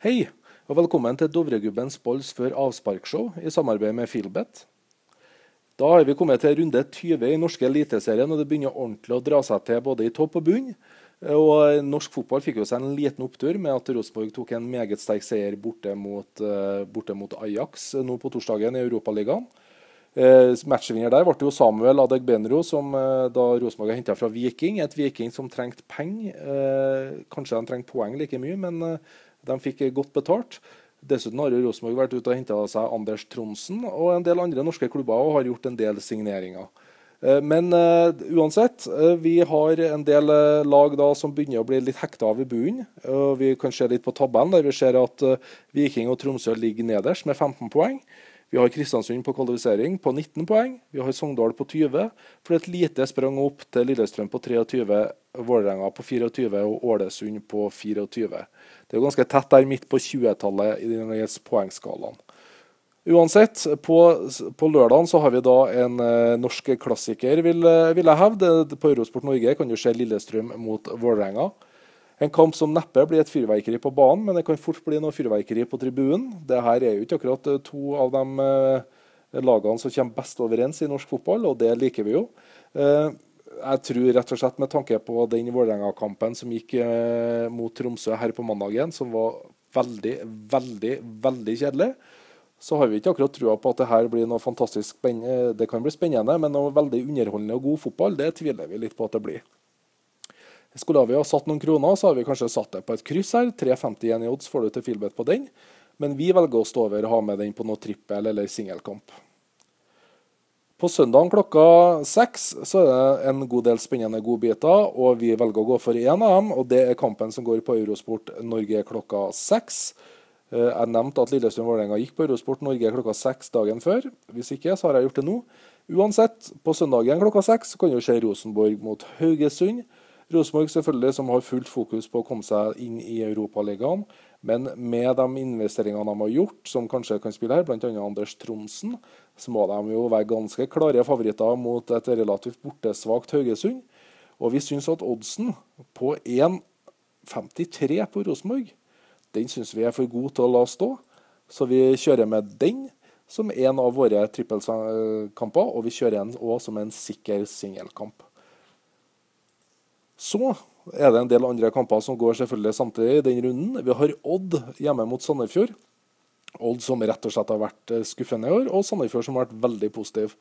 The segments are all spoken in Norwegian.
Hei, og velkommen til Dovregubbens Bolls før avsparkshow i samarbeid med Filbet. Da har vi kommet til runde 20 i norske eliteserien, og det begynner ordentlig å dra seg til både i topp og bunn. Og Norsk fotball fikk jo seg en liten opptur med at Rosenborg tok en meget sterk seier borte mot, uh, borte mot Ajax nå på torsdagen i Europaligaen. Eh, matchvinner der ble jo Samuel Adegbenro, som eh, da Rosenborg henta fra Viking. Et Viking som trengte penger. Eh, kanskje de trengte poeng like mye, men eh, de fikk godt betalt. Dessuten har jo Rosenborg vært ute og henta seg Anders Tronsen, og en del andre norske klubber og har gjort en del signeringer. Eh, men uansett, vi har en del lag da som begynner å bli litt hekta av i bunnen. vi kan se litt på tabellen, der vi ser at Viking og Tromsø ligger nederst med 15 poeng. Vi har Kristiansund på kvalifisering på 19 poeng. Vi har Sogndal på 20. For et lite sprang opp til Lillestrøm på 23, Vålerenga på 24 og Ålesund på 24. Det er ganske tett der midt på 20-tallet i denne poengskalaen. Uansett, på, på lørdagen så har vi da en eh, norsk klassiker, vil, vil jeg hevde. På Eurosport Norge kan du se Lillestrøm mot Vålerenga. En kamp som neppe blir et fyrverkeri på banen, men det kan fort bli noe fyrverkeri på tribunen. Dette er jo ikke akkurat eh, to av de eh, lagene som kommer best overens i norsk fotball, og det liker vi jo. Eh, jeg tror rett og slett med tanke på den Vålerenga-kampen som gikk mot Tromsø her på mandagen, som var veldig, veldig, veldig kjedelig, så har vi ikke akkurat trua på at det her blir noe fantastisk spennende. Det kan bli spennende, men noe veldig underholdende og god fotball, det tviler vi litt på at det blir. Skulle vi ha satt noen kroner, så har vi kanskje satt det på et kryss her. 3,51 i odds får du til Filbet på den. Men vi velger å stå over og ha med den på noe trippel eller singelkamp. På søndag klokka seks så er det en god del spennende godbiter, og vi velger å gå for én av dem. og Det er kampen som går på Eurosport Norge klokka seks. Eh, jeg nevnte at Lillestrøm Vålerenga gikk på Eurosport Norge klokka seks dagen før. Hvis ikke, så har jeg gjort det nå. Uansett, på søndagen klokka seks kan du se Rosenborg mot Haugesund. Rosenborg selvfølgelig som har fullt fokus på å komme seg inn i Europaligaen. Men med de investeringene de har gjort, som kanskje kan spille her, bl.a. Anders Tronsen, så må de jo være ganske klare favoritter mot et relativt bortesvakt Haugesund. Og vi syns at oddsen på 1,53 på Rosenborg, den syns vi er for god til å la stå. Så vi kjører med den som en av våre trippelkamper, og vi kjører den òg som en sikker singelkamp. Så er det en del andre kamper som går selvfølgelig samtidig i den runden. Vi har Odd hjemme mot Sandefjord. Odd som rett og slett har vært eh, skuffende i år, og Sandefjord som har vært veldig positiv.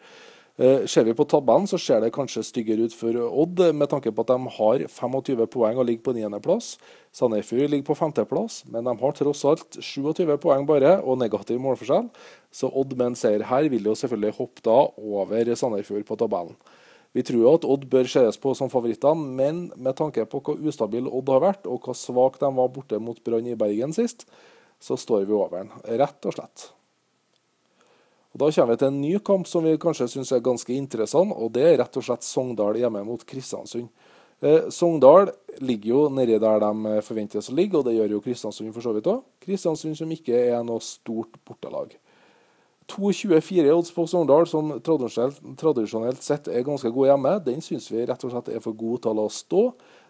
Eh, ser vi på tabellen, så ser det kanskje styggere ut for Odd, med tanke på at de har 25 poeng og ligger på niendeplass. Sandefjord ligger på femteplass, men de har tross alt 27 poeng bare, og negativ målforskjell. Så Odd med en seier her vil jo selvfølgelig hoppe da over Sandefjord på tabellen. Vi tror at Odd bør ses på som favoritter, men med tanke på hvor ustabil Odd har vært, og hvor svak de var borte mot Brann i Bergen sist, så står vi over den, rett og slett. Og Da kommer vi til en ny kamp som vi kanskje syns er ganske interessant, og det er rett og slett Sogndal hjemme mot Kristiansund. Eh, Sogndal ligger jo nedi der de forventes å ligge, og det gjør jo Kristiansund for så vidt òg. Kristiansund som ikke er noe stort bortelag. 2,24 odds på Sogndal, som tradisjonelt, sett er ganske god hjemme, den syns vi rett og slett er for god til å la stå.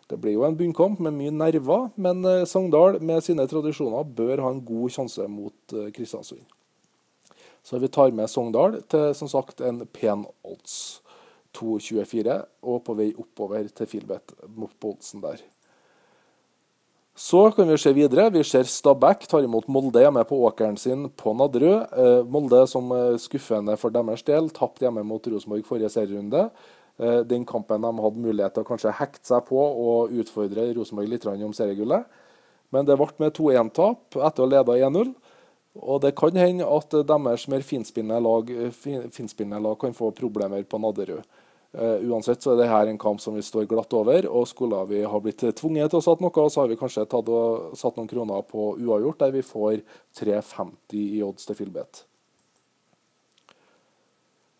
Det blir jo en bunnkamp med mye nerver, men eh, Sogndal med sine tradisjoner bør ha en god sjanse mot eh, Kristiansund. Så vi tar med Sogndal til som sagt en pen odds. 2,24 og på vei oppover til Filbet på oddsen der. Så kan vi se videre. Vi ser Stabæk tar imot Molde hjemme på åkeren sin på Nadderud. Eh, Molde som skuffende for deres del tapte hjemme mot Rosenborg forrige serierunde. Eh, den kampen de hadde mulighet til å kanskje hekte seg på og utfordre Rosenborg litt om seriegullet. Men det ble med 2-1-tap etter å ha leda 1-0. Og det kan hende at deres mer finspillende lag, finspillende lag kan få problemer på Nadderud. Uh, uansett så er dette en kamp som vi står glatt over. og Skulle vi ha blitt tvunget til å satt noe, så har vi kanskje og satt noen kroner på uavgjort, der vi får 3,50 i odds til Filbet.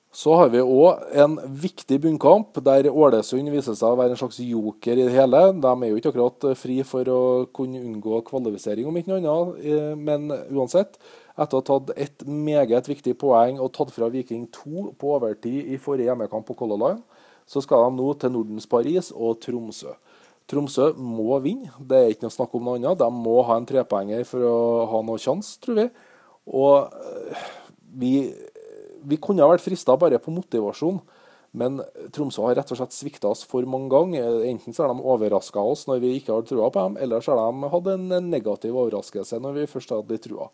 Så har vi òg en viktig bunnkamp, der Ålesund viser seg å være en slags joker i det hele. De er jo ikke akkurat fri for å kunne unngå kvalifisering, om ikke noe annet. Eh, men uansett, etter å ha tatt et meget viktig poeng og tatt fra Viking 2 på overtid i forrige hjemmekamp på Color Line, så skal de nå til Nordens Paris og Tromsø. Tromsø må vinne, det er ikke noe snakk om noe annet. De må ha en trepoenger for å ha noe sjanse, tror vi. Og eh, vi, vi kunne ha vært frista bare på motivasjon. Men Tromsø har rett og slett svikta oss for mange ganger. Enten så har de overraska oss når vi ikke har trua på dem, eller så har de hatt en negativ overraskelse når vi først hadde trua.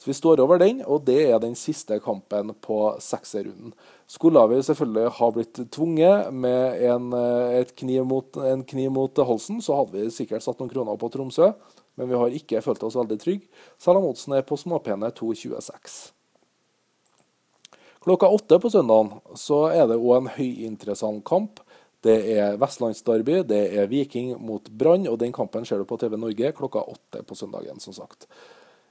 Så Vi står over den, og det er den siste kampen på sekserrunden. Skulle vi selvfølgelig ha blitt tvunget med en, kniv mot, en kniv mot halsen, så hadde vi sikkert satt noen kroner på Tromsø, men vi har ikke følt oss veldig trygge. Selv om oddsen er på småpene 2,26. Klokka åtte på søndagen så er det òg en høyinteressant kamp. Det er vestlandsderby, det er Viking mot Brann, og den kampen ser du på TV Norge klokka åtte på søndagen, som sagt.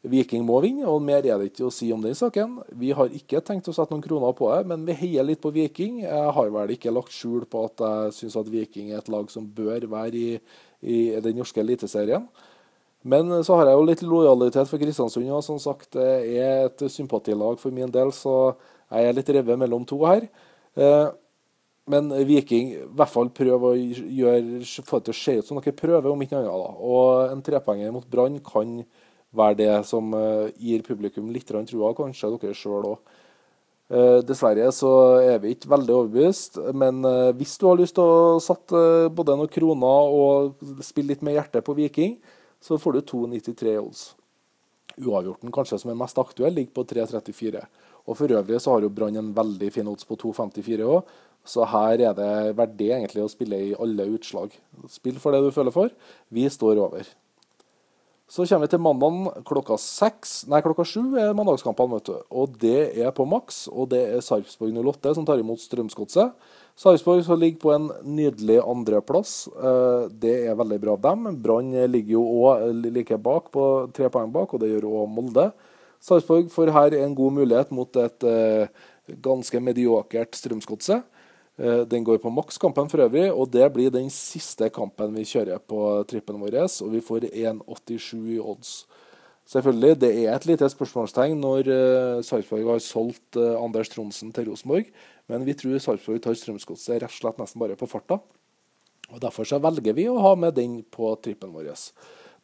Viking må vinne, og mer er det ikke å si om den saken. Vi har ikke tenkt å sette noen kroner på det, men vi heier litt på Viking. Jeg har vel ikke lagt skjul på at jeg syns at Viking er et lag som bør være i, i den norske eliteserien. Men så har jeg jo litt lojalitet for Kristiansund, og som sagt det er et sympatilag for min del, så jeg er litt revet mellom to her. Eh, men Viking i hvert fall prøver å gjøre, få det til å se ut som dere prøver, om ikke annet. da. Og en trepoenger mot Brann kan være det som uh, gir publikum litt trua, kanskje dere sjøl òg. Uh, dessverre så er vi ikke veldig overbevist, men hvis du har lyst til å sette både noen kroner og spille litt med hjertet på Viking, så får du 2,93 odds. Uavgjorten, kanskje som er mest aktuell, ligger på 3,34. Og For øvrig så har jo Brann en veldig fin odds på 2,54 òg, så her er det verdig egentlig å spille i alle utslag. Spill for det du føler for. Vi står over. Så kommer vi til mandag klokka seks, nei klokka sju er mandagskampene. vet du. Og det er på maks, og det er Sarpsborg 08 som tar imot Strømsgodset. Sarpsborg ligger på en nydelig andreplass. Eh, det er veldig bra av dem. Brann ligger jo òg like bak, på tre poeng bak, og det gjør òg Molde. Sarpsborg får her en god mulighet mot et eh, ganske mediokert Strømsgodset. Eh, den går på makskampen for øvrig, og det blir den siste kampen vi kjører på trippen vår. Og vi får 1,87 i odds. Selvfølgelig, det er et lite spørsmålstegn når uh, Sarpsborg har solgt Anders Tronsen til Rosenborg, men vi tror Sarpsborg tar Strømsgodset rett og slett nesten bare på farta. Og Derfor så velger vi å ha med den på trippen vår.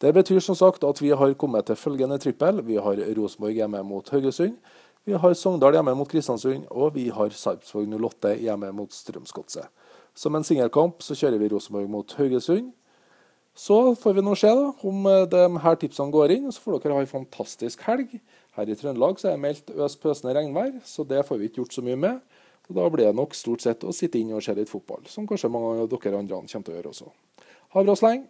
Det betyr som sagt at vi har kommet til følgende trippel. Vi har Rosenborg hjemme mot Haugesund. Vi har Sogndal hjemme mot Kristiansund, og vi har Sarpsborg 08 hjemme mot Strømsgodset. Som en singelkamp så kjører vi Rosenborg mot Haugesund. Så får vi nå se da, om eh, de her tipsene går inn, så får dere ha en fantastisk helg. Her i Trøndelag så er det meldt øs pøsende regnvær, så det får vi ikke gjort så mye med. Og Da blir det nok stort sett å sitte inne og se litt fotball, som kanskje mange av dere andre kommer til å gjøre også. Ha det bra så lenge.